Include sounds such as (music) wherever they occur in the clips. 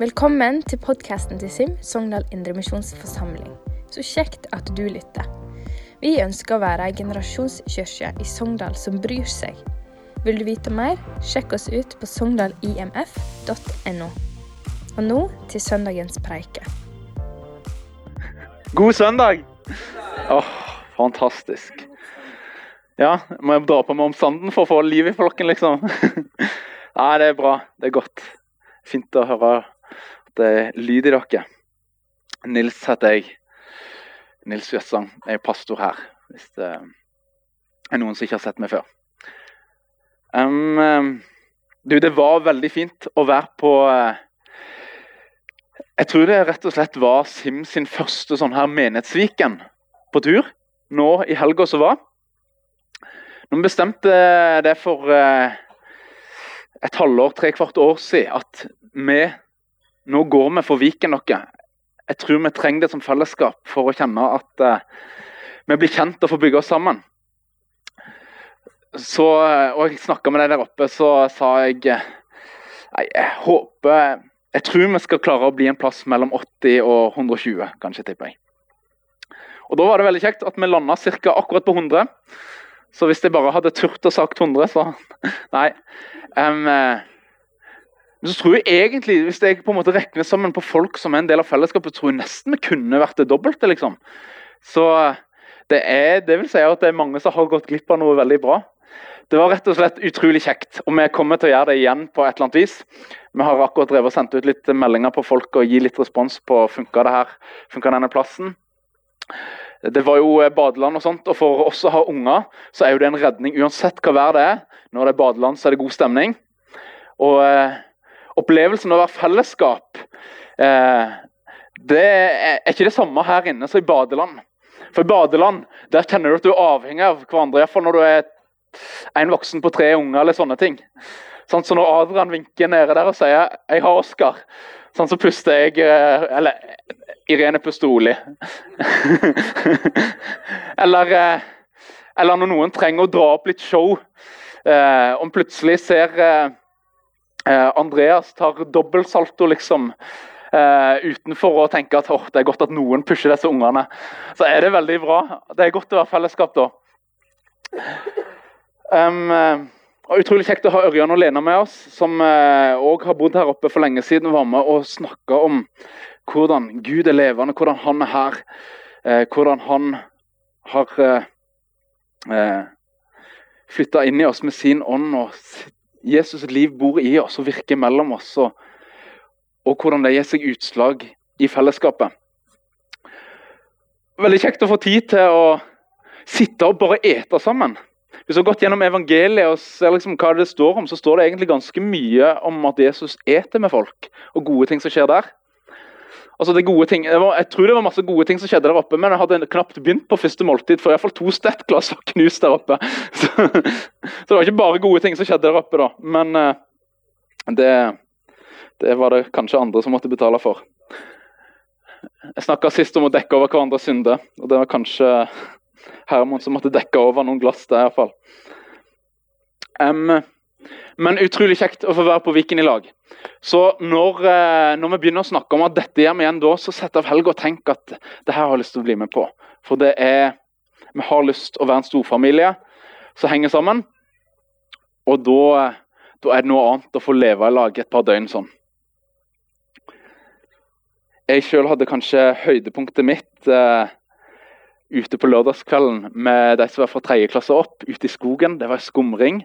Velkommen til podkasten til SIM, Sogndal Indremisjonsforsamling. Så kjekt at du lytter. Vi ønsker å være ei generasjonskirke i Sogndal som bryr seg. Vil du vite mer, sjekk oss ut på sogndalimf.no. Og nå til søndagens preike. God søndag! Åh, fantastisk. Ja, må jeg dra på meg om sanden for å få liv i flokken, liksom? (laughs) Nei, det er bra. Det er godt. Fint å høre at det er lyd dere. Nils heter jeg. Nils Jøssang. Er pastor her, hvis det er noen som ikke har sett meg før. Um, du, det var veldig fint å være på uh, Jeg tror det rett og slett var Sim sin første sånn her menighetsviken på tur nå i helga som var. Når bestemte det for et halvår, tre kvart år siden, at vi nå går vi for Viken noe. Jeg tror vi trenger det som fellesskap for å kjenne at eh, vi blir kjent og får bygge oss sammen. Så, og jeg snakka med deg der oppe, så sa jeg nei, jeg håper Jeg tror vi skal klare å bli en plass mellom 80 og 120, kanskje, tipper jeg. Og Da var det veldig kjekt at vi landa ca. akkurat på 100. Så hvis jeg bare hadde turt å sagt 100, så (laughs) Nei. Um, men så tror jeg egentlig, hvis jeg på en måte regner sammen på folk som er en del av fellesskapet, tror jeg nesten vi kunne vært det dobbelte. liksom. Så det er, det vil si at det er mange som har gått glipp av noe veldig bra. Det var rett og slett utrolig kjekt, og vi kommer til å gjøre det igjen på et eller annet vis. Vi har akkurat drevet og sendt ut litt meldinger på folk og gi litt respons på funka det her, funka denne plassen. Det var jo badeland og sånt, og for oss som har unger, så er jo det en redning uansett hva vær det er. Når det er badeland, så er det god stemning. Og eh, opplevelsen av å være fellesskap eh, det er ikke det samme her inne som i badeland. For i badeland der kjenner du at du er avhengig av hverandre, iallfall når du er en voksen på tre unger eller sånne ting. Sånn, så når Adrian vinker nede der og sier 'jeg har Oskar', sånn så puster jeg eh, Eller Irene puster rolig. (laughs) eller, eh, eller når noen trenger å dra opp litt show, eh, om plutselig ser Andreas tar dobbeltsalto, liksom. Uh, utenfor å tenke at oh, det er godt at noen pusher disse ungene. Så er det veldig bra. Det er godt å være fellesskap da. Um, og Utrolig kjekt å ha Ørjan og Lena med oss, som òg uh, har bodd her oppe for lenge siden. og var med og snakka om hvordan Gud er levende, hvordan han er her. Uh, hvordan han har uh, flytta inn i oss med sin ånd. og Jesus' liv bor i oss og virker mellom oss. og og hvordan det gir seg utslag i fellesskapet. Veldig kjekt å få tid til å sitte og bare ete sammen. Hvis du har gått gjennom evangeliet og ser liksom hva det står om, så står det egentlig ganske mye om at Jesus eter med folk, og gode ting som skjer der. Altså det gode ting, var, jeg tror det var masse gode ting som skjedde der oppe, men jeg hadde knapt begynt på første måltid, for iallfall to stettglass var knust der oppe. (laughs) Så, så, det var ikke bare gode ting som skjedde der oppe, da. Men uh, det det var det kanskje andre som måtte betale for. Jeg snakka sist om å dekke over hverandres synder, og det var kanskje Hermon som måtte dekke over noen glass der, iallfall. Um, men utrolig kjekt å få være på Viken i lag. Så når, eh, når, vi begynner å snakke om at dette gjør vi igjen da, så sett av helga og tenk at det her har jeg lyst til å bli med på. For det er Vi har lyst til å være en storfamilie som henger sammen. Og da, da er det noe annet å få leve i lag et par døgn sånn. Jeg sjøl hadde kanskje høydepunktet mitt uh, ute på lørdagskvelden med de som var fra tredje klasse opp, ute i skogen. Det var skumring.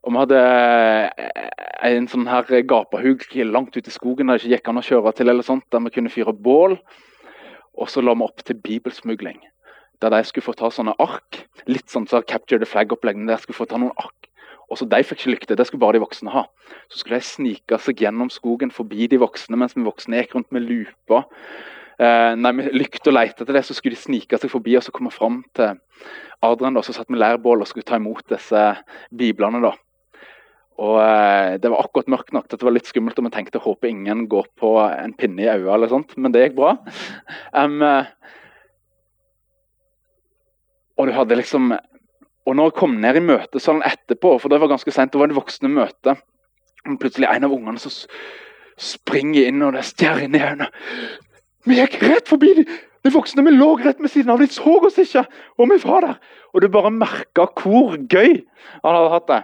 Og vi hadde eh, en sånn her gapahug langt ute i skogen der det ikke gikk an å kjøre til, eller sånt, der vi kunne fyre bål. Og så la vi opp til bibelsmugling. Der de skulle få ta sånne ark. Litt sånn så Capture the Flag-oppleggene. Der skulle få ta noen ark også De fikk ikke lykte, det skulle bare de voksne ha. Så skulle de snike seg gjennom skogen forbi de voksne mens vi voksne gikk rundt med lupa. Eh, nei, med lykt og leite etter det, så skulle de snike seg forbi og så komme fram til Adrian. da, Så satt vi leirbål og skulle ta imot disse biblene. da. Og eh, Det var akkurat mørkt nok til at det var litt skummelt, og vi tenkte håper ingen går på en pinne i øyet, eller sånt, men det gikk bra. Um, og du hadde liksom og når jeg kom ned i møtesalen etterpå, for det var ganske sent, det var et voksne møte, og plutselig en av ungene som Springer inn, og det er stjerner i øynene. Vi gikk rett forbi de, de voksne. Vi lå rett ved siden av. De så oss ikke, og vi var der. Og du bare merka hvor gøy han hadde hatt det.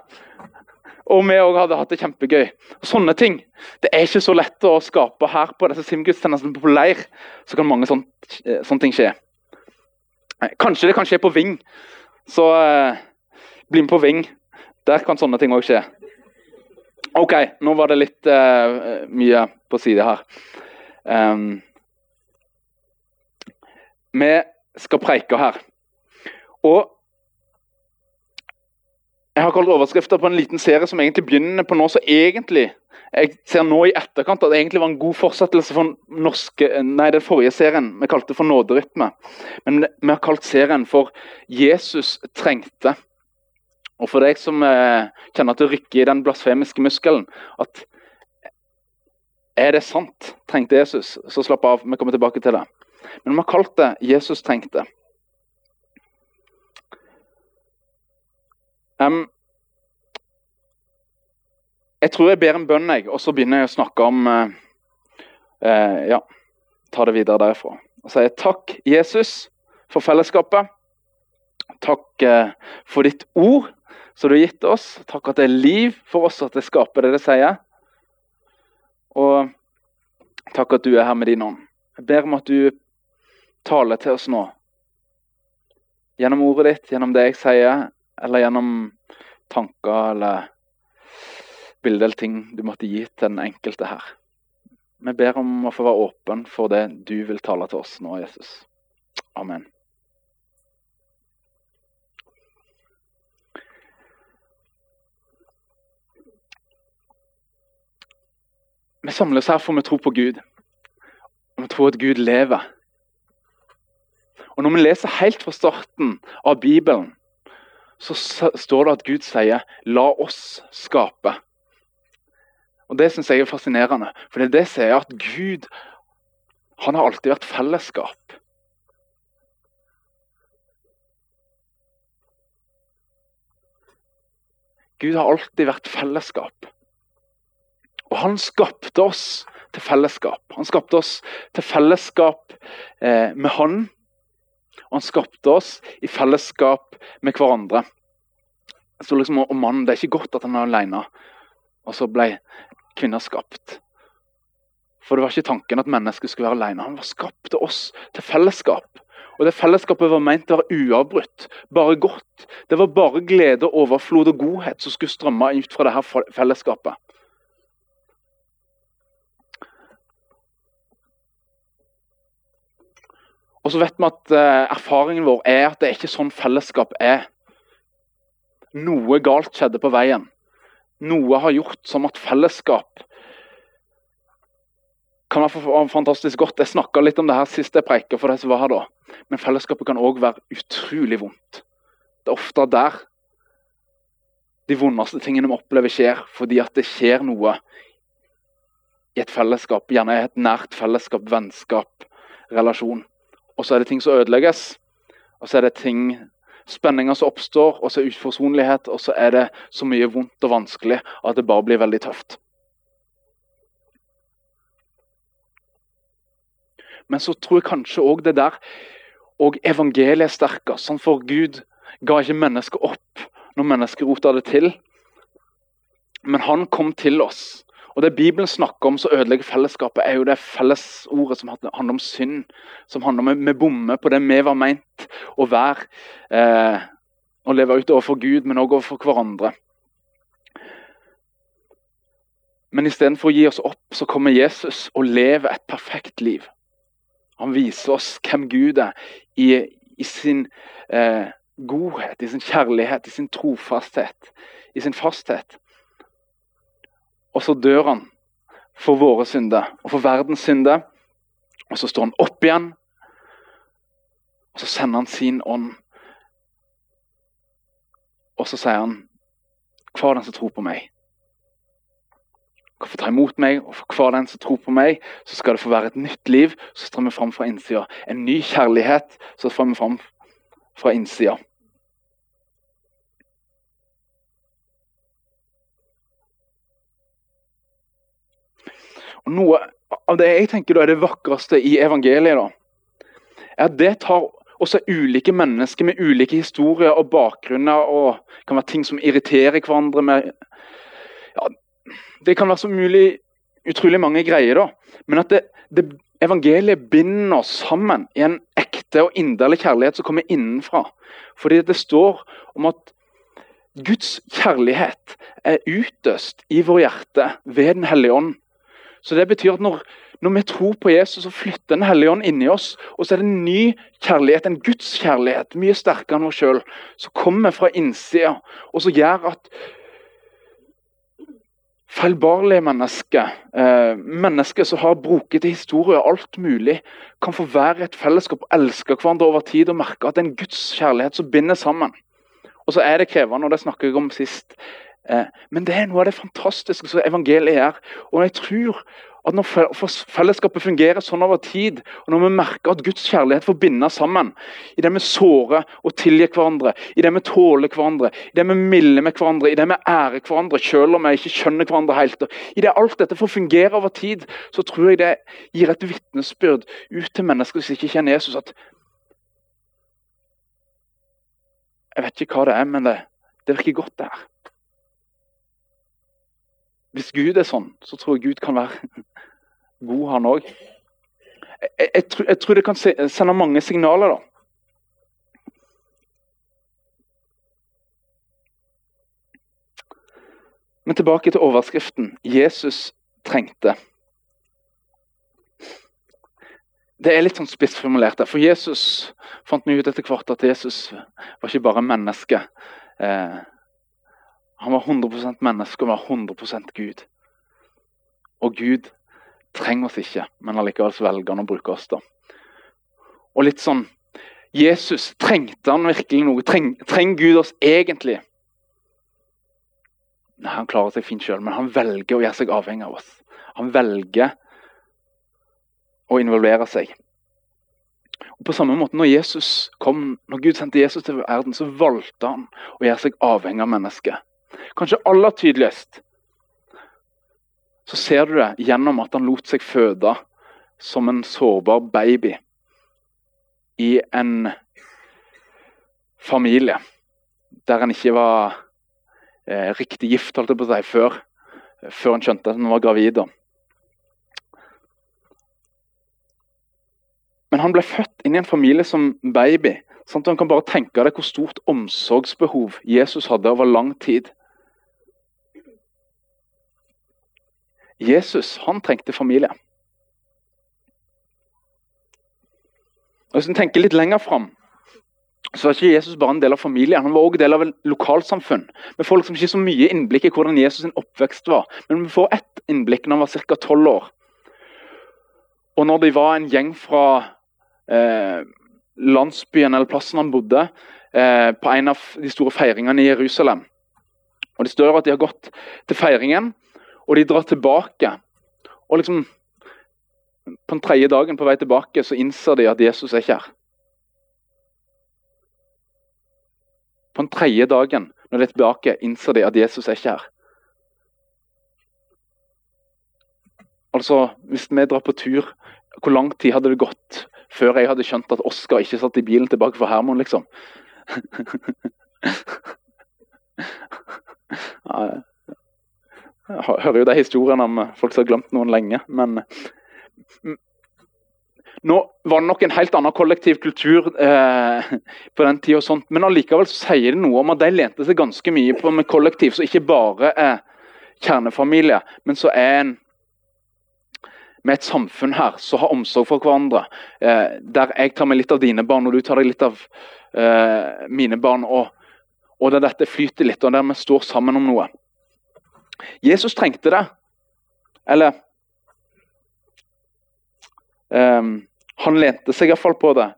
Og vi òg hadde hatt det kjempegøy. Sånne ting. Det er ikke så lett å skape her på disse simgudstjenestene på leir. Så kan mange sånne, sånne ting skje. Kanskje det kan skje på Ving. Så eh, bli med på Ving. Der kan sånne ting òg skje. OK, nå var det litt eh, mye på side her. Um, vi skal preike her. Og jeg har kalt overskrifter på en liten serie som egentlig begynner på nå, så egentlig jeg ser nå i etterkant at det egentlig var en god fortsettelse for norske, nei, den forrige serien vi kalte for Nåderytme. Men vi har kalt serien for 'Jesus trengte'. Og for deg som eh, kjenner at det rykker i den blasfemiske muskelen at Er det sant? Trengte Jesus? Så slapp av, vi kommer tilbake til det. Men vi har kalt det 'Jesus trengte'. Um, jeg tror jeg ber en bønn, jeg, og så begynner jeg å snakke om uh, uh, Ja, ta det videre derfra. Og sier takk, Jesus, for fellesskapet. Takk uh, for ditt ord som du har gitt oss. Takk at det er liv for oss, at det skaper det det sier. Og takk at du er her med din ånd. Jeg ber om at du taler til oss nå. Gjennom ordet ditt, gjennom det jeg sier, eller gjennom tanker eller bilder eller ting du måtte gi til den enkelte her. Vi ber om å få være åpen for det du vil tale til oss nå, Jesus. Amen. Vi samles her for vi tror på Gud. Og vi tror at Gud lever. Og Når vi leser helt fra starten av Bibelen, så står det at Gud sier 'la oss skape'. Og Det syns jeg er fascinerende. For det, det sier at Gud han har alltid vært fellesskap. Gud har alltid vært fellesskap. Og han skapte oss til fellesskap. Han skapte oss til fellesskap eh, med Han. Og han skapte oss i fellesskap med hverandre. Så liksom, og mannen, Det er ikke godt at han er alene. Og så ble kvinner skapt. For det var ikke tanken at mennesket skulle være alene. Han var skapte oss til fellesskap. Og det Fellesskapet var meint å være uavbrutt, bare godt. Det var bare glede, overflod og godhet som skulle strømme ut fra dette fellesskapet. Og så vet vi at uh, Erfaringen vår er at det er ikke sånn fellesskap er. Noe galt skjedde på veien. Noe har gjort som at fellesskap kan være fantastisk godt. Jeg snakka litt om det her sist jeg preika for de som var her da. Men fellesskapet kan òg være utrolig vondt. Det er ofte der de vondeste tingene vi opplever, skjer. Fordi at det skjer noe i et fellesskap. Gjerne i et nært fellesskap, vennskap, relasjon. Og så er det ting som ødelegges. Og så er det ting, spenninger som oppstår, og så er uforsonlighet. Og så er det så mye vondt og vanskelig at det bare blir veldig tøft. Men så tror jeg kanskje òg det der og evangeliet er sterkest. Sånn for Gud ga ikke mennesket opp når mennesket rota det til. Men han kom til oss og Det Bibelen snakker om som ødelegger fellesskapet, er jo det fellesordet som handler om synd. Som handler om vi bommer på det vi var meint å være. Eh, og leve ut overfor Gud, men også overfor hverandre. Men istedenfor å gi oss opp, så kommer Jesus og lever et perfekt liv. Han viser oss hvem Gud er i, i sin eh, godhet, i sin kjærlighet, i sin trofasthet, i sin fasthet. Og så dør han for våre synder og for verdens synder. Og så står han opp igjen, og så sender han sin ånd. Og så sier han, hver den som tror på meg kan få ta imot meg, og for hver den som tror på meg, så skal det få være et nytt liv Så strømmer fram fra innsida. En ny kjærlighet som strømmer fram fra innsida. Og Noe av det jeg tenker da er det vakreste i evangeliet, da, er at det tar også ulike mennesker med ulike historier og bakgrunner og kan være ting som irriterer hverandre med ja, Det kan være så mulig utrolig mange greier, da. Men at det, det, evangeliet binder oss sammen i en ekte og inderlig kjærlighet som kommer innenfra. Fordi det står om at Guds kjærlighet er utøst i vår hjerte ved Den hellige ånd. Så det betyr at når, når vi tror på Jesus, så flytter Den hellige ånd inni oss. Og så er det en ny kjærlighet, en Guds kjærlighet, mye sterkere enn oss sjøl, som kommer fra innsida, og som gjør at feilbarlige mennesker, eh, mennesker som har brokete historier, alt mulig, kan få være et fellesskap og elske hverandre over tid og merke at det er en Guds kjærlighet som binder sammen. Og så er det krevende, og det snakker jeg om sist. Eh, men det er noe av det fantastiske som evangeliet er. Og jeg tror at Når fellesskapet fungerer sånn over tid, og når vi merker at Guds kjærlighet får binde sammen, i det vi sårer og tilgir hverandre, i det vi tåler hverandre, i det vi milder med hverandre, i det vi ærer hverandre selv om vi ikke skjønner hverandre helt, i det alt dette får fungere over tid, så tror jeg det gir et vitnesbyrd ut til mennesker som ikke kjenner Jesus, at Jeg vet ikke hva det er, men det, det virker godt, det her. Hvis Gud er sånn, så tror jeg Gud kan være (laughs) god, han òg. Jeg, jeg, jeg, tror det kan sende mange signaler, da. Men tilbake til overskriften 'Jesus trengte'. Det er litt sånn spissformulert. der, For Jesus fant vi ut etter hvert at Jesus var ikke bare menneske. Eh, han var 100% menneske og var 100% Gud. Og Gud trenger oss ikke, men allikevel velger han å bruke oss. da. Og litt sånn Jesus, trengte han virkelig noe? Treng, trenger Gud oss egentlig? Nei, Han klarer seg fint sjøl, men han velger å gjøre seg avhengig av oss. Han velger å involvere seg. Og På samme måte når Jesus kom, når Gud sendte Jesus til verden, så valgte han å gjøre seg avhengig av mennesket. Kanskje aller tydeligst så ser du det gjennom at han lot seg føde som en sårbar baby i en familie der han ikke var eh, riktig gift holdt jeg på si, før, før han skjønte at han var gravid. Men han ble født inn i en familie som baby. Sånn Han kan bare tenke deg hvor stort omsorgsbehov Jesus hadde over lang tid. Jesus han trengte familie. Og Hvis en tenker litt lenger fram, så var ikke Jesus bare en del av familien. Han var også del av et lokalsamfunn. med folk som ikke så mye innblikk i hvordan Jesus' sin oppvekst var. Men vi får ett innblikk når han var ca. tolv år. Og når de var en gjeng fra eh, landsbyen eller plassen han bodde, eh, på en av de store feiringene i Jerusalem. Og Det står at de har gått til feiringen, og de drar tilbake. Og liksom På den tredje dagen på vei tilbake så innser de at Jesus er ikke her. På den tredje dagen når de er tilbake, innser de at Jesus er ikke her. Altså, Hvis vi drar på tur, hvor lang tid hadde det gått før jeg hadde skjønt at Oskar ikke satt i bilen tilbake fra Hermon, liksom? (laughs) jeg hører jo de historiene om eh, folk som har glemt noen lenge. Men mm, nå var det nok en helt annen kollektiv kultur eh, på den tida. Men allikevel sier det noe om at de lente seg ganske mye på med kollektiv som ikke bare er kjernefamilie, men så er en med et samfunn her som har omsorg for hverandre. Eh, der jeg tar meg litt av dine barn, og du tar deg litt av eh, mine barn. Og, og der dette flyter litt, og der vi står sammen om noe. Jesus trengte det. Eller um, Han lente seg iallfall på det.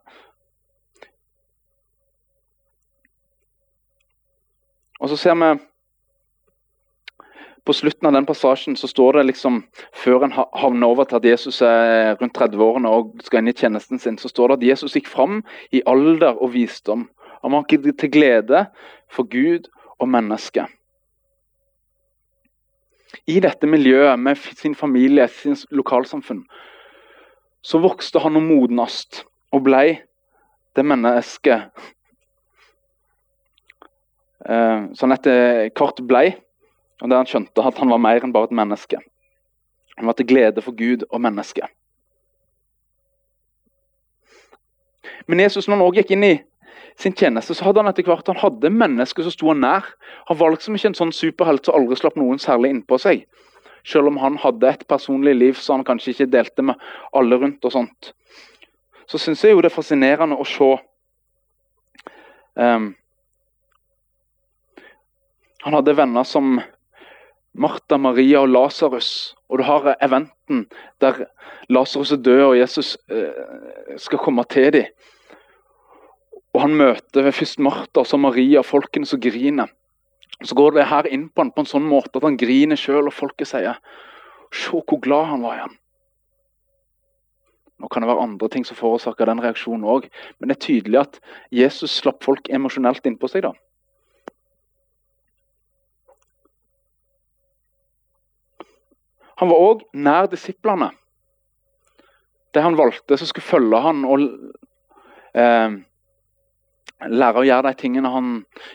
Og så ser vi På slutten av den passasjen så står det liksom, før en havner over til at Jesus er rundt 30-årene og skal inn i tjenesten sin, så står det at Jesus gikk fram i alder og visdom. Han var til glede for Gud og mennesket. I dette miljøet med sin familie, sin lokalsamfunn, så vokste han og modnast og ble det mennesket eh, han etter kort ble, og der han skjønte at han var mer enn bare et menneske. Han var til glede for Gud og mennesket. Men Jesus, når han også gikk inn i sin tjeneste, så hadde han etter hvert han hadde mennesker som sto han nær. Han var liksom ikke en sånn superhelt som aldri slapp noen særlig innpå seg. Selv om han hadde et personlig liv så han kanskje ikke delte med alle rundt. og sånt. Så syns jeg jo det er fascinerende å se um, Han hadde venner som Martha, Maria og Lasarus. Og du har eventen der Lasarus er død og Jesus uh, skal komme til dem. Og Han møter først Martha og så Maria, folkene som griner. Så går det her inn på han på en sånn måte at han griner sjøl, og folket sier Se hvor glad han var igjen. Nå kan det være andre ting som forårsaker den reaksjonen òg, men det er tydelig at Jesus slapp folk emosjonelt innpå seg. da. Han var òg nær disiplene. Det han valgte som skulle følge han og eh, lære å gjøre de tingene han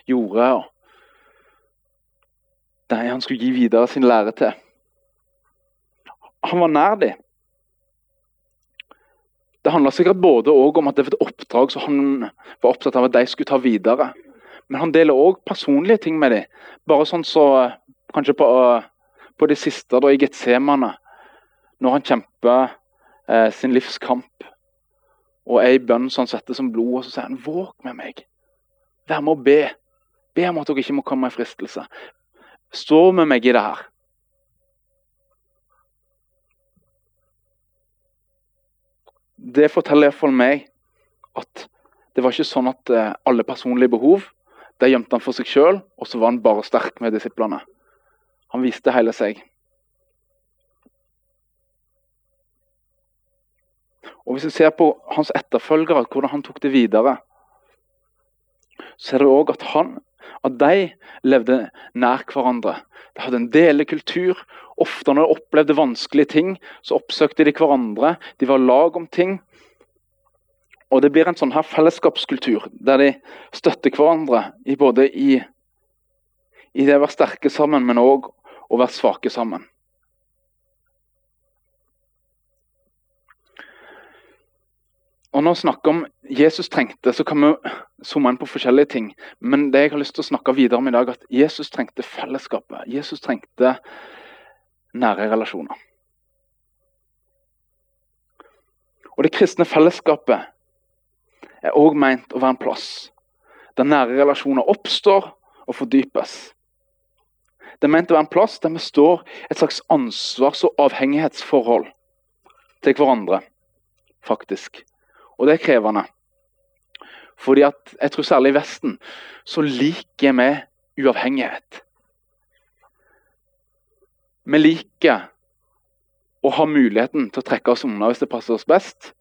gjorde. og de han skulle gi videre sin lære til. Han var nær dem. Det handla sikkert både om at det var et oppdrag som han var opptatt av at de skulle ta videre. Men han deler òg personlige ting med dem. Bare sånn så Kanskje på, på det siste da, i Getsemane, når han kjemper eh, sin livskamp og er i bønn som han setter som blod, og så sier han 'våg med meg'. Vær med å be. Be om at dere ikke må komme i fristelse. Stå med meg i det her. Det forteller iallfall meg at det var ikke sånn at eh, alle personlige behov de gjemte han for seg sjøl, og så var han bare sterk med disiplene. Han viste hele seg. Og Hvis vi ser på hans etterfølgere, hvordan han tok det videre, så er det òg at han at de levde nær hverandre. De hadde en delekultur. Ofte når de opplevde vanskelige ting, så oppsøkte de hverandre. De var lag om ting. Og Det blir en sånn her fellesskapskultur der de støtter hverandre i både i, i det å være sterke sammen, men òg å være svake sammen. Og Når vi snakker om Jesus trengte, så kan vi zoome inn på forskjellige ting. Men det jeg har lyst til å snakke videre om i dag, er at Jesus trengte fellesskapet. Jesus trengte nære relasjoner. Og Det kristne fellesskapet er òg meint å være en plass der nære relasjoner oppstår og fordypes. Det er ment å være en plass der vi står et slags ansvars- og avhengighetsforhold til hverandre, faktisk. Og det er krevende. Fordi at jeg tror særlig i Vesten så liker vi uavhengighet. Vi liker å ha muligheten til å trekke oss unna hvis det passer oss best.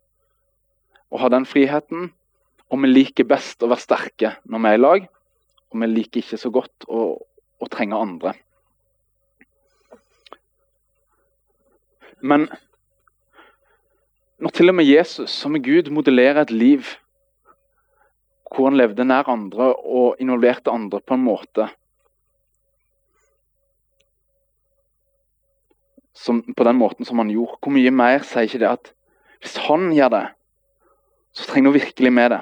Og ha den friheten. Og vi liker best å være sterke når vi er i lag. Og vi liker ikke så godt å, å trenger andre. Men når til og med Jesus, som er Gud, modellerer et liv hvor han levde nær andre og involverte andre på en måte som, På den måten som han gjorde. Hvor mye mer sier ikke det at hvis han gjør det, så trenger vi virkelig med det.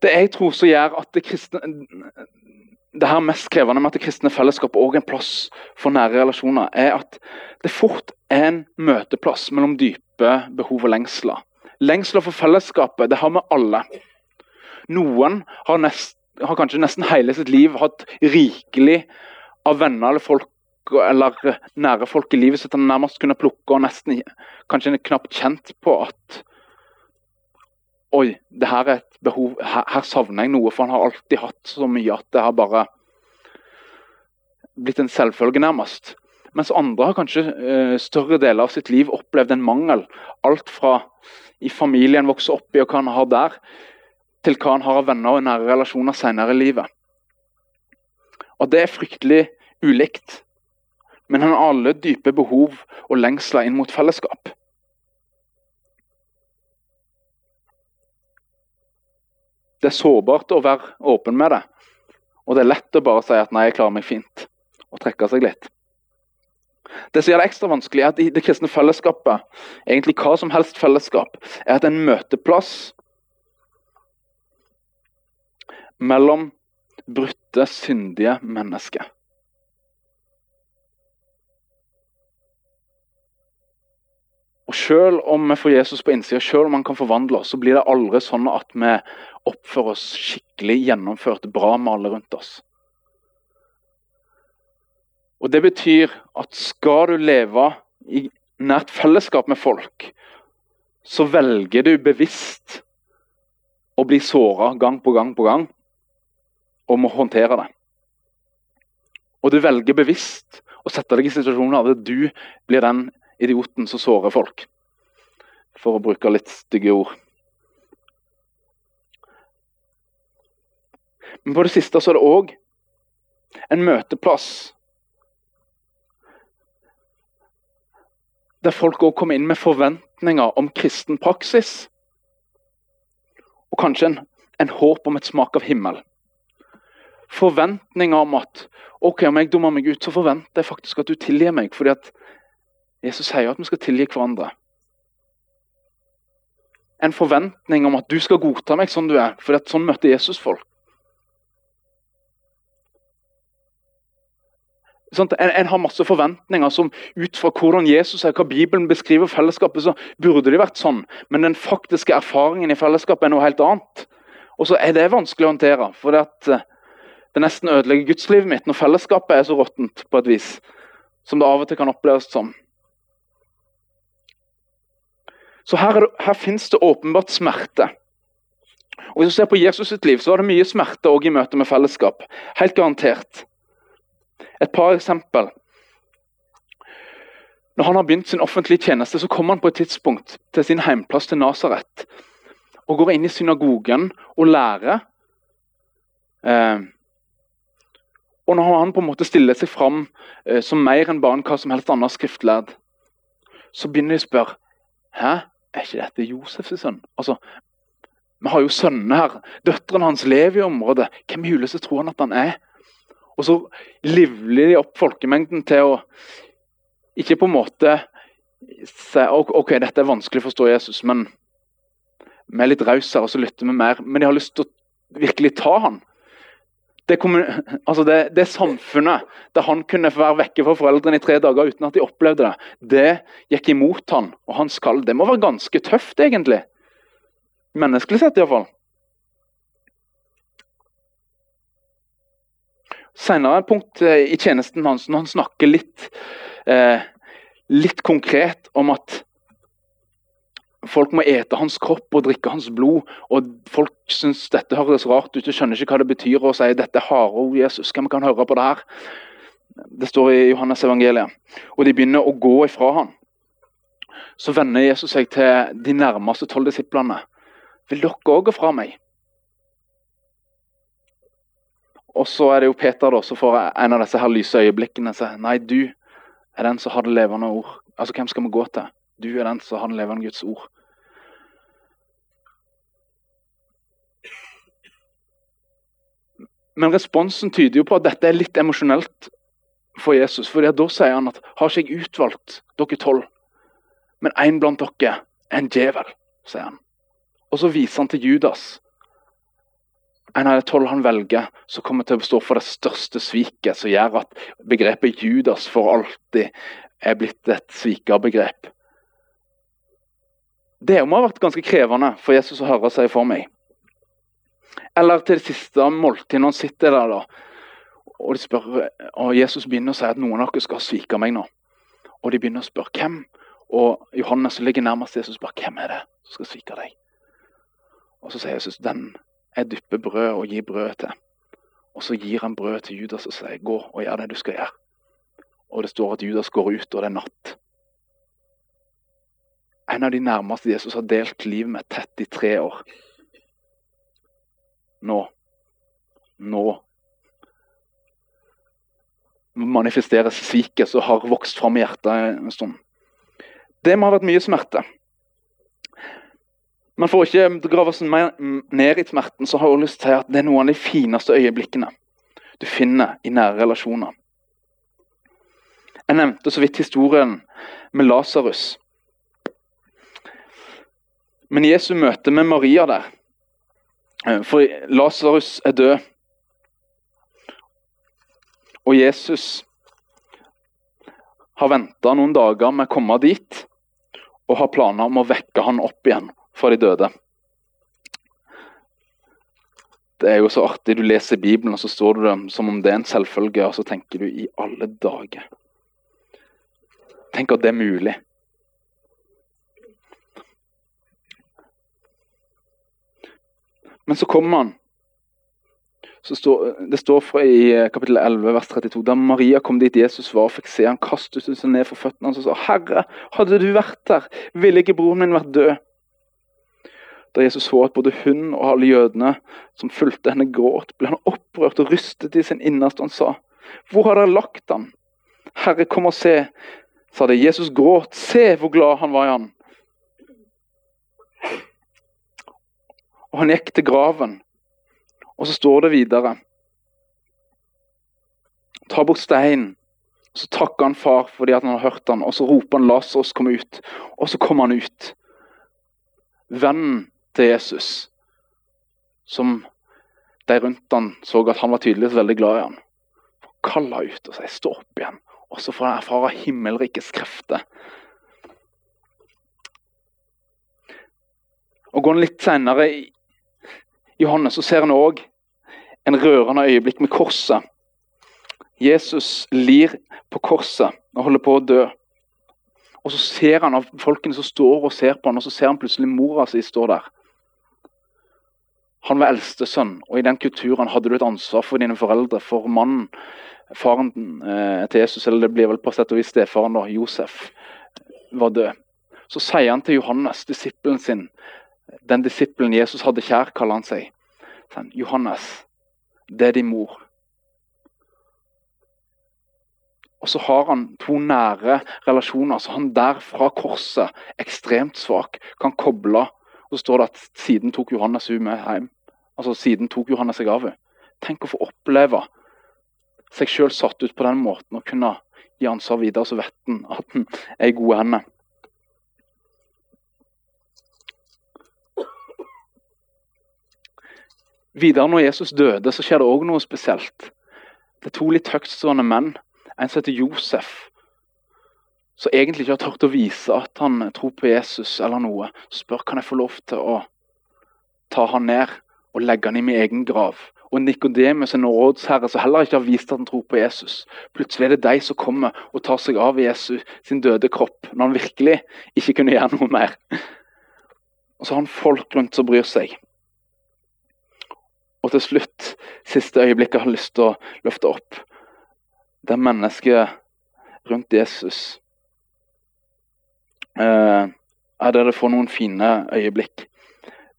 Det jeg tror som gjør at det kristne det her mest krevende med at det kristne fellesskapet òg er en plass for nære relasjoner, er at det fort er en møteplass mellom dype behov og lengsler. Lengsler for fellesskapet, det har vi alle. Noen har, nest, har kanskje nesten hele sitt liv hatt rikelig av venner eller folk eller nære folk i livet sitt han nærmest kunne plukke og nesten kanskje knapt kjent på at Oi, det her er et behov, her, her, savner jeg noe, for han har alltid hatt så mye at det har bare blitt en selvfølge, nærmest. Mens andre har kanskje uh, større deler av sitt liv opplevd en mangel. Alt fra i familien vokser opp i og hva han har der, til hva han har av venner og nære relasjoner senere i livet. Og Det er fryktelig ulikt. Men han har alle dype behov og lengsler inn mot fellesskap. Det er sårbart å være åpen med det. Og det er lett å bare si at 'nei, jeg klarer meg fint', og trekke seg litt. Det som gjør det ekstra vanskelig, er at i det kristne fellesskapet, egentlig hva som helst fellesskap, er at en møteplass mellom brutte, syndige mennesker. Og Selv om vi får Jesus på innsida, selv om han kan forvandle oss, så blir det aldri sånn at vi oppfører oss skikkelig gjennomført bra med alle rundt oss. Og Det betyr at skal du leve i nært fellesskap med folk, så velger du bevisst å bli såra gang på gang på gang og må håndtere det. Og du velger bevisst å sette deg i situasjoner der du blir den idioten som sårer folk. For å bruke litt stygge ord. Men på det siste så er det òg en møteplass der folk òg kommer inn med forventninger om kristen praksis. Og kanskje en, en håp om et smak av himmel. Forventninger om at ok, om jeg dummer meg ut, så forventer jeg faktisk at du tilgir meg. fordi at Jesus sier at vi skal tilgi hverandre. En forventning om at du skal godta meg sånn du er, for sånn møtte Jesus folk. Sånn, en, en, har masse forventninger som ut fra hvordan Jesus er, hva Bibelen beskriver fellesskapet, så burde det vært sånn. Men den faktiske erfaringen i fellesskapet er noe helt annet. Og så er det vanskelig å håndtere. For det, at, eh, det nesten ødelegger gudslivet mitt når fellesskapet er så råttent på et vis. Som det av og til kan oppleves som. Så her, det, her finnes det åpenbart smerte. Og Hvis du ser på Jesus sitt liv, så var det mye smerte også i møte med fellesskap. Helt garantert. Et par eksempel. Når han har begynt sin offentlige tjeneste, så kommer han på et tidspunkt til sin heimplass til Nasaret. Og går inn i synagogen og lærer. Eh, og når han på en måte stiller seg fram eh, som mer enn bare hva som helst annet skriftlærd, så begynner de å spørre Hæ? Er ikke dette Josefs sønn? Altså, Vi har jo sønnene her. Døtrene hans lever i området. Hvem i huleste tror han at han er? Og så livler de opp folkemengden til å ikke på en måte si OK, dette er vanskelig å forstå Jesus, men vi er litt rausere, og så lytter vi mer. Men de har lyst til å virkelig ta han det, altså det, det, samfunnet der han kunne være vekke fra foreldrene i tre dager uten at de opplevde det, det gikk imot han og hans kall. Det må være ganske tøft, egentlig. Menneskelig sett, iallfall. Senere punkt eh, i tjenesten hans, når han snakker litt, eh, litt konkret om at Folk må ete hans kropp og drikke hans blod. og Folk syns dette høres rart ut og skjønner ikke hva det betyr. og sier dette er harde ord, Jesus. Hvem kan høre på det her? Det står i Johannes evangeliet. Og de begynner å gå ifra ham. Så vender Jesus seg til de nærmeste tolv disiplene. Vil dere òg gå fra meg? Og så er det jo Peter da, som får en av disse her lyse øyeblikkene. Sier, Nei, du er den som har det levende ord. Altså, Hvem skal vi gå til? Du er den som han levende Guds ord. Men responsen tyder jo på at dette er litt emosjonelt for Jesus. For da sier han at har ikke jeg utvalgt dere tolv, men én blant dere er en djevel, sier han. Og så viser han til Judas. En av de tolv han velger, som kommer til å stå for det største sviket, som gjør at begrepet Judas for alltid er blitt et svikerbegrep. Det må ha vært ganske krevende for Jesus å høre seg for meg. Eller til det siste måltidet, når han sitter der da, og, de spør, og Jesus begynner å si at noen av dere skal svike meg nå. Og de begynner å spørre hvem. Og Johannes ligger nærmest Jesus, spør hvem er det som skal svike deg. Og så sier Jesus den jeg dypper brød og gir brød til. Og så gir han brød til Judas og sier gå og gjør det du skal gjøre. og det står at Judas går ut, og det er natt. En av de nærmeste Jesus har delt liv med tett i tre år. Nå. Nå manifesteres sviket som har vokst fram i hjertet en stund. Det må ha vært mye smerte. Men for å ikke grave oss ned i smerten, så har jeg lyst til at det er noen av de fineste øyeblikkene du finner i nære relasjoner. Jeg nevnte så vidt historien med Lasarus. Men Jesu møte med Maria der eh, For Lasarus er død. Og Jesus har venta noen dager med å komme dit og har planer om å vekke han opp igjen fra de døde. Det er jo så artig. Du leser Bibelen, og så står du det som om det er en selvfølge, og så tenker du i alle dager. Tenk at det er mulig. Men så kommer han så står, det står fra i eh, kapittel 11, vers 32. Da Maria kom dit Jesus var og fikk se han kastet seg ned for føttene hans og sa, 'Herre, hadde du vært der, ville ikke broren min vært død.' Da Jesus så at både hun og alle jødene som fulgte henne, gråt, ble han opprørt og rystet i sin innerste. Han sa, 'Hvor har dere lagt ham?' 'Herre, kom og se', sa det. Jesus gråt. Se hvor glad han var i han. Og han gikk til graven. Og så står det videre Ta bort steinen. Så takker han far fordi han har hørt han, og så roper han 'Lasarus, kom ut'. Og så kommer han ut. Vennen til Jesus, som de rundt han så at han var tydeligvis veldig glad i han, kaller ut og sier 'stå opp igjen'. Og så får han erfare himmelrikets krefter. Og Går han litt senere Johannes, så ser han òg en rørende øyeblikk med korset. Jesus lir på korset og holder på å dø. Og Så ser han av folkene som står og ser på han, og så ser han plutselig mora si stå der. Han var eldste sønn, og i den kulturen hadde du et ansvar for dine foreldre. For mannen, faren eh, til Jesus, eller det blir vel på sett og vis stefaren, da, Josef, var død. Så sier han til Johannes, disippelen sin, den disippelen Jesus hadde kjær, kaller han seg. Johannes, det er din mor. Og så har han to nære relasjoner. Så han der fra korset, ekstremt svak, kan koble. Og så står det at siden tok Johannes hun med hjem. Altså siden tok Johannes seg av henne. Tenk å få oppleve seg sjøl satt ut på den måten og kunne gi ansvar videre, så vet han at han er i gode hender. Videre når Jesus døde, så skjer det òg noe spesielt. Det er to litt høytstående menn. En som heter Josef, som egentlig ikke har turt å vise at han tror på Jesus eller noe. Spør kan jeg få lov til å ta han ned og legge han i min egen grav. Og Nikodemus, en rådsherre som heller ikke har vist at han tror på Jesus. Plutselig er det de som kommer og tar seg av Jesus sin døde kropp, når han virkelig ikke kunne gjøre noe mer. Og så har han folk rundt som bryr seg. Og til slutt, siste øyeblikket har lyst til å løfte opp, det mennesket rundt Jesus. Eh, er der det får noen fine øyeblikk.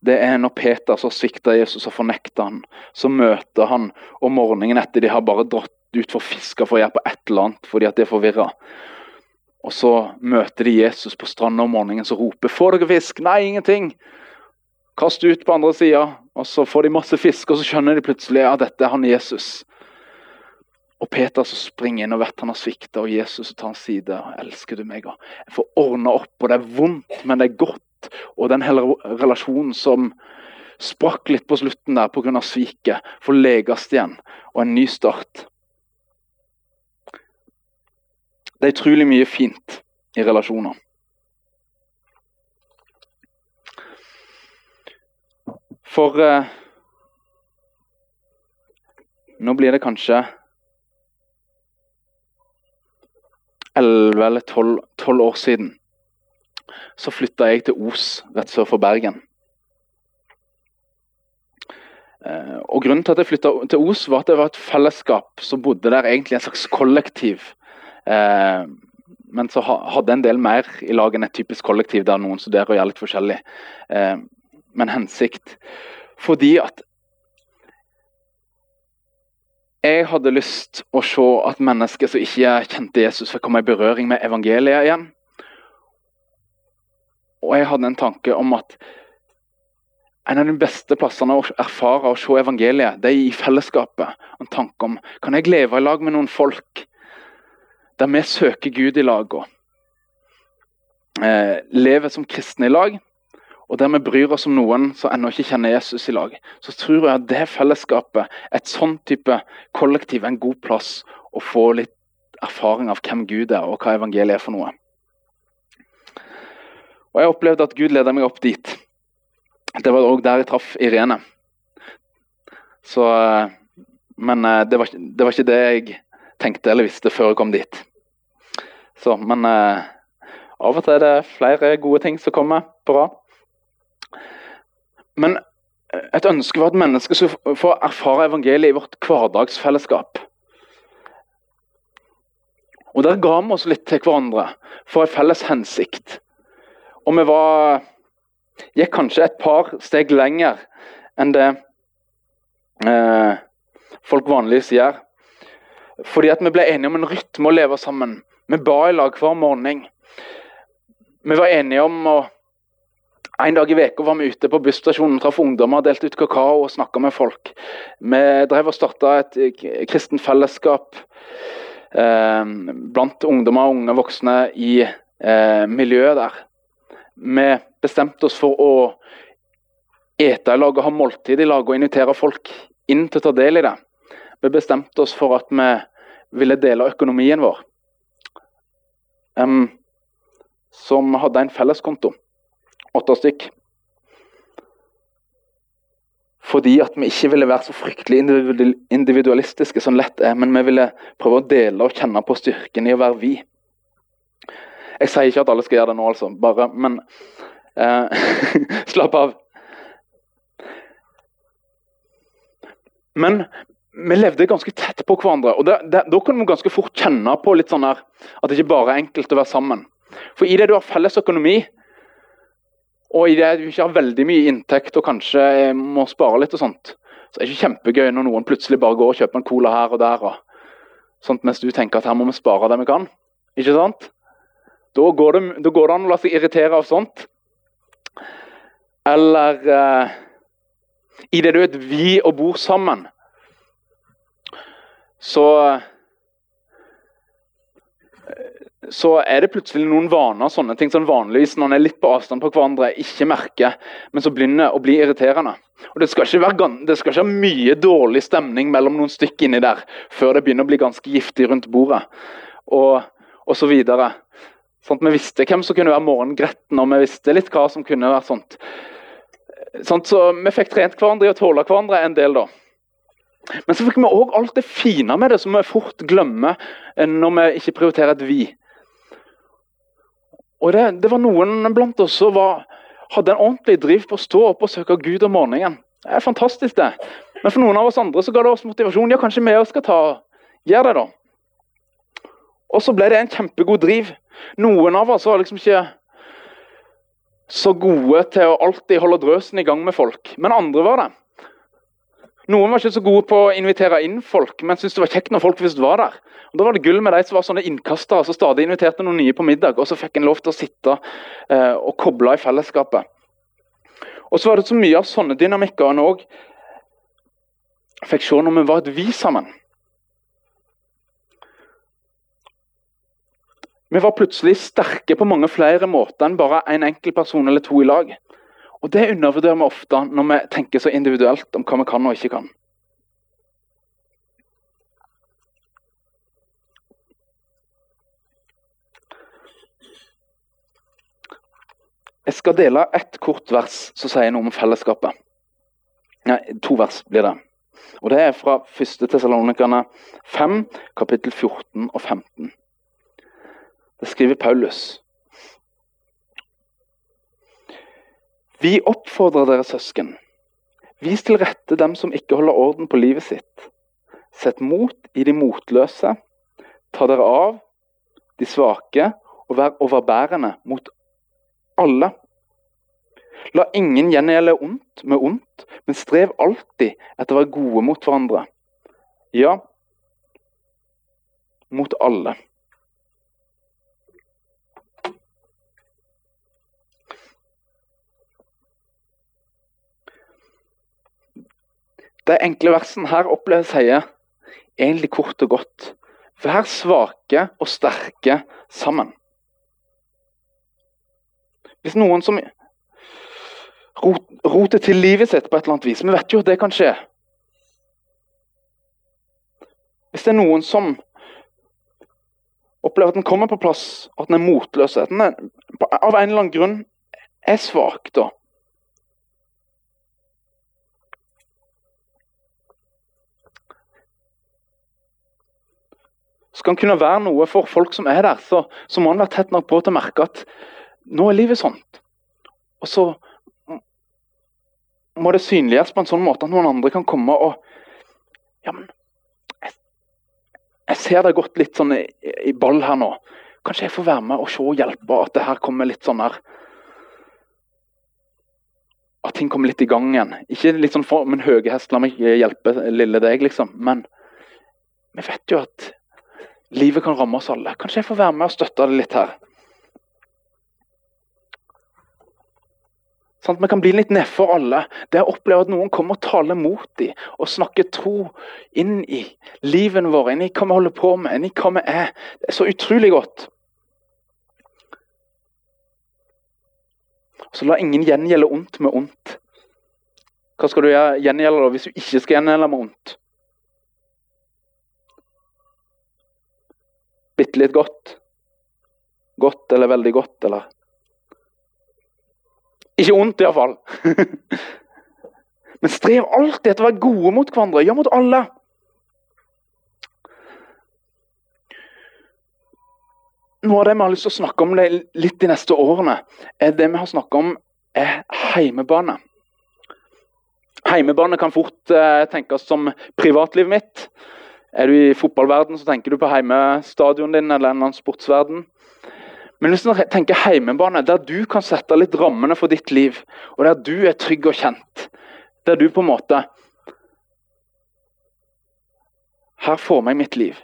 Det er når Peter så svikter Jesus og fornekter han. Så møter han om morgenen etter de har bare dratt ut for fiske for å gjøre på et eller annet fordi at de er forvirra. Og så møter de Jesus på stranda om morgenen som roper 'Får dere fisk?' 'Nei, ingenting.' Kast ut på andre sida, og så får de masse fisk, og så skjønner de plutselig at dette er han Jesus. Og Peter så springer inn og vet han har svikta, og Jesus tar hans side. 'Elsker du meg?' Jeg får ordna opp, og det er vondt, men det er godt. Og den hele relasjonen som sprakk litt på slutten der pga. sviket, får leges igjen, og en ny start. Det er utrolig mye fint i relasjoner. For eh, nå blir det kanskje elleve eller tolv år siden. Så flytta jeg til Os rett sør for Bergen. Eh, og Grunnen til at jeg flytta til Os, var at det var et fellesskap som bodde der, egentlig en slags kollektiv. Eh, men så hadde en del mer i lag enn et typisk kollektiv der noen studerer og gjør litt forskjellig. Men hensikt. Fordi at jeg hadde lyst å se at mennesker som ikke kjente Jesus, fikk komme i berøring med evangeliet igjen. Og jeg hadde en tanke om at en av de beste plassene å erfare og se evangeliet, det er i fellesskapet. En tanke om kan jeg leve i lag med noen folk der vi søker Gud i lag og eh, lever som kristne i lag, og der vi bryr oss om noen som ennå ikke kjenner Jesus i lag, så tror jeg at det fellesskapet, et sånn type kollektiv, er en god plass å få litt erfaring av hvem Gud er, og hva evangeliet er for noe. Og Jeg opplevde at Gud leda meg opp dit. Det var òg der jeg traff Irene. Så, men eh, det var, det var ikke det jeg tenkte eller visste før jeg kom dit. Så, men eh, av og til er det flere gode ting som kommer på rad. Men eh, et ønske var at mennesker skulle få erfare evangeliet i vårt hverdagsfellesskap. Og Der ga vi oss litt til hverandre for en felles hensikt. Og vi var, gikk kanskje et par steg lenger enn det eh, folk vanligvis gjør. Fordi at vi ble enige om en rytme å leve sammen. Vi ba i lag hver morgen. Vi var enige om å En dag i uka var vi ute på busstasjonen, traff ungdommer, delte ut kakao og snakka med folk. Vi drev og starta et kristent fellesskap eh, blant ungdommer og unge voksne i eh, miljøet der. Vi bestemte oss for å ete i lag og ha måltid i lag og invitere folk inn til å ta del i det. Vi bestemte oss for at vi ville dele økonomien vår um, som hadde en felleskonto. Åtte stykk. Fordi at vi ikke ville være så fryktelig individualistiske som lett er, men vi ville prøve å dele og kjenne på styrken i å være vi. Jeg sier ikke at alle skal gjøre det nå, altså. Bare, men eh, (laughs) Slapp av. Men vi levde ganske tett på hverandre. og det, det, Da kunne vi ganske fort kjenne på litt sånn her, at det ikke bare er enkelt å være sammen. For i det du har felles økonomi, og i det du ikke har veldig mye inntekt og kanskje må spare litt, og sånt, så er det ikke kjempegøy når noen plutselig bare går og kjøper en cola her og der. Og, sånt, mens du tenker at her må vi spare det vi kan. Ikke sant? Da går det, da går det an å la seg irritere av sånt. Eller eh, i det du er et vi og bor sammen så så er det plutselig noen vaner sånne ting som vanligvis når en er litt på avstand på hverandre, ikke merker, men så begynner å bli irriterende. Og Det skal være, det skal ikke være mye dårlig stemning mellom noen stykker inni der før det begynner å bli ganske giftig rundt bordet. Og, og så videre. Sånn vi visste hvem som kunne være morgengretten, og vi visste litt hva som kunne være sånt. Sånn, så vi fikk trent hverandre i å tåle hverandre en del, da. Men så fikk vi òg alt det fine med det som vi fort glemmer eh, når vi ikke prioriterer et vi. Og det, det var noen blant oss som var, hadde en ordentlig driv på å stå opp og søke Gud om morgenen. Det er fantastisk, det. Men for noen av oss andre så ga det oss motivasjon. Ja, kanskje vi skal ta gjøre det, da. Og så ble det en kjempegod driv. Noen av oss var liksom ikke så gode til å alltid holde drøsen i gang med folk, men andre var det. Noen var ikke så gode på å invitere inn folk, men syntes det var kjekt når folk visst var der. Og Da var det gull med de som var sånne innkastere som stadig inviterte noen nye på middag. Og så fikk en lov til å sitte eh, og koble i fellesskapet. Og så var det så mye av sånne dynamikker en òg fikk se når vi var et vi sammen. Vi var plutselig sterke på mange flere måter enn bare en enkelt person eller to i lag. Og Det undervurderer vi ofte når vi tenker så individuelt om hva vi kan og ikke kan. Jeg skal dele ett kort vers som sier noe om fellesskapet. Nei, to vers blir det. Og Det er fra 1. Tessalonikerne 5, kapittel 14 og 15. Det skriver Paulus. Vi oppfordrer dere søsken. Vis til rette dem som ikke holder orden på livet sitt. Sett mot i de motløse. Ta dere av de svake, og vær overbærende mot alle. La ingen gjengjelde ondt med ondt, men strev alltid etter å være gode mot hverandre. Ja, mot alle. De enkle versene her oppleves sier egentlig kort og godt Vær svake og sterke sammen. Hvis noen som roter til livet sitt på et eller annet vis Vi vet jo at det kan skje. Hvis det er noen som opplever at den kommer på plass, at den er motløs, at den av en eller annen grunn er svak, da Skal han kunne være noe for folk som er der, så, så må han være tett nok på til å merke at nå er livet sånt. Og så må det synliggjøres på en sånn måte at noen andre kan komme og Ja, men jeg, jeg ser det gått litt sånn i, i, ball her nå. Kanskje jeg får være med og se og hjelpe at det her kommer litt sånn her At ting kommer litt i gang igjen. Ikke litt sånn for min høye hest, la meg hjelpe lille deg, liksom. Men vi vet jo at livet kan ramme oss alle. Kanskje jeg får være med og støtte det litt her. Sånn vi kan bli litt nedfor alle. Det å oppleve at noen kommer og taler mot dem og snakker tro inn i livet vårt, inn i hva vi holder på med, inn i hva vi er. Det er så utrolig godt. Så la ingen gjengjelde ondt med ondt. Hva skal du gjengjelde hvis du ikke skal gjengjelde med ondt? Bitte litt godt? Godt eller veldig godt, eller? Ikke ondt, iallfall. (laughs) Men strev alltid etter å være gode mot hverandre. Ja, mot alle. Noe av det vi har lyst til å snakke om litt de neste årene, er det vi har snakket om er heimebane. Heimebane kan fort eh, tenkes som privatlivet mitt. Er du i fotballverden, så tenker du på heimestadion din eller en eller annen sportsverden. Men hvis du tenker heimebane, der du kan sette litt rammene for ditt liv, og der du er trygg og kjent, der du på en måte Her får meg mitt liv.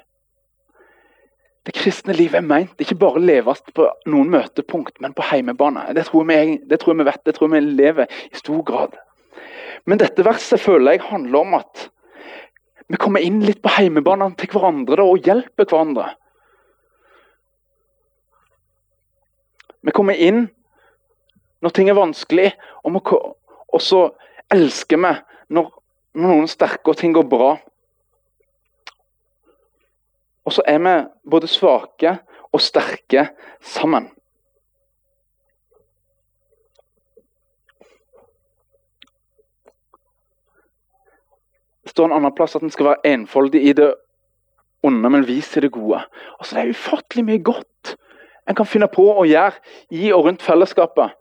Det kristne livet er meint ikke bare leves på noen møtepunkt, men på heimebane. Det tror, vi, det tror vi vet, det tror vi lever i stor grad. Men dette verset føler jeg handler om at vi kommer inn litt på heimebanen til hverandre da, og hjelper hverandre. Vi kommer inn når ting er vanskelig, og, vi, og så elsker vi når, når noen er sterke og ting går bra. Og så er vi både svake og sterke sammen. Det står en annen plass at en skal være enfoldig i det onde, men vis til det gode. Altså, Det er ufattelig mye godt en kan finne på å gjøre i og rundt fellesskapet.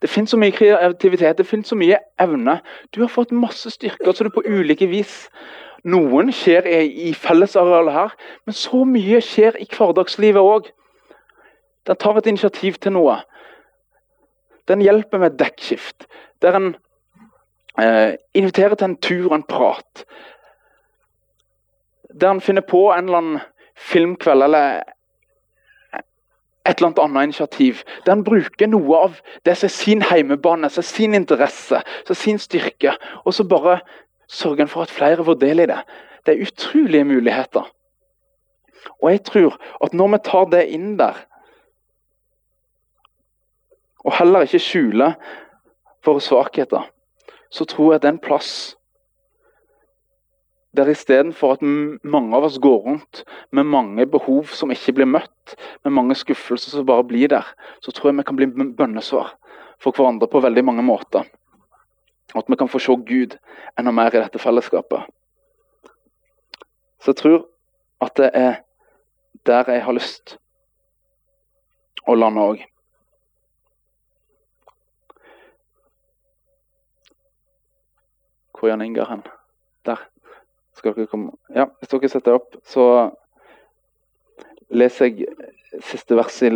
Det finnes så mye kreativitet, det finnes så mye evne. Du har fått masse styrker så det på ulike vis. Noen skjer i fellesarealet her, men så mye skjer i hverdagslivet òg. Den tar et initiativ til noe. Den hjelper med dekkskift. Der en eh, inviterer til en tur og en prat. Der en finner på en eller annen filmkveld eller et eller annet annet initiativ. Der han bruker noe av det som er sin heimebane, som er sin interesse, som er sin styrke. Og så bare sørger han for at flere får del i det. Det er utrolige muligheter. Og jeg tror at når vi tar det inn der, og heller ikke skjuler våre svakheter, så tror jeg det er en plass der istedenfor at mange av oss går rundt med mange behov som ikke blir møtt, med mange skuffelser som bare blir der, så tror jeg vi kan bli bønnesvar for hverandre på veldig mange måter. Og at vi kan få se Gud enda mer i dette fellesskapet. Så jeg tror at det er der jeg har lyst å lande òg. Hvor er Jan Ingar hen? Der. Skal dere komme Ja, hvis dere setter opp, så leser jeg siste vers i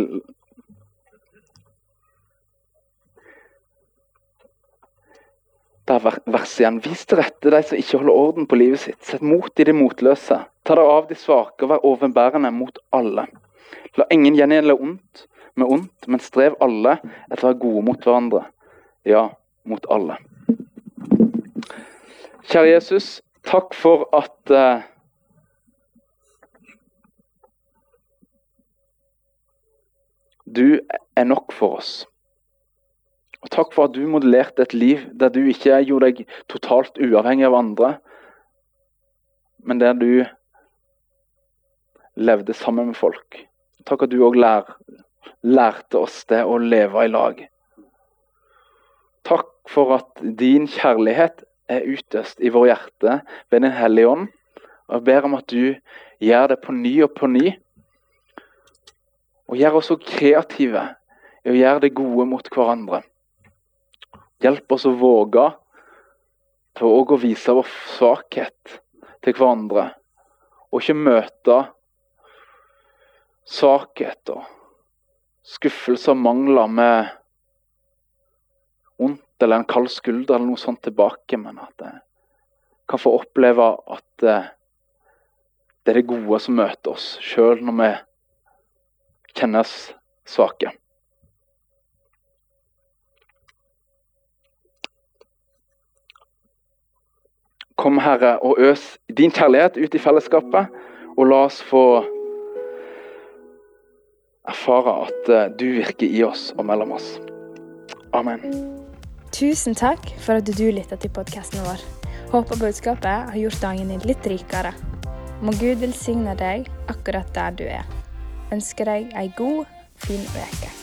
Det er vers igjen. Vis til rette de som ikke holder orden på livet sitt. Sett mot i de motløse. Ta deg av de svake og vær overbærende mot alle. La ingen gjengjelde ondt med ondt, men strev alle etter å være gode mot hverandre. Ja, mot alle. Kjære Jesus, takk for at eh, Du er nok for oss. Og Takk for at du modellerte et liv der du ikke gjorde deg totalt uavhengig av andre, men der du levde sammen med folk. Takk at du òg lær, lærte oss det å leve i lag. Takk for at din kjærlighet er utøst i våre hjerte ved Din Hellige Ånd. Og Jeg ber om at du gjør det på ny og på ny. Og gjør oss så kreative i å gjøre det gode mot hverandre. Hjelp oss å våge til å vise vår svakhet til hverandre, og ikke møte svakhet og skuffelse og mangler med eller en kald skulder eller noe sånt tilbake, men at jeg kan få oppleve at eh, det er det gode som møter oss, sjøl når vi kjennes svake. Kom, Herre, og øs din kjærlighet ut i fellesskapet, og la oss få erfare at eh, du virker i oss og mellom oss. Amen. Tusen takk for at du lytta til podkasten vår. Håper budskapet har gjort dagen din litt rikere. Må Gud velsigne deg akkurat der du er. Ønsker deg ei god, fin uke.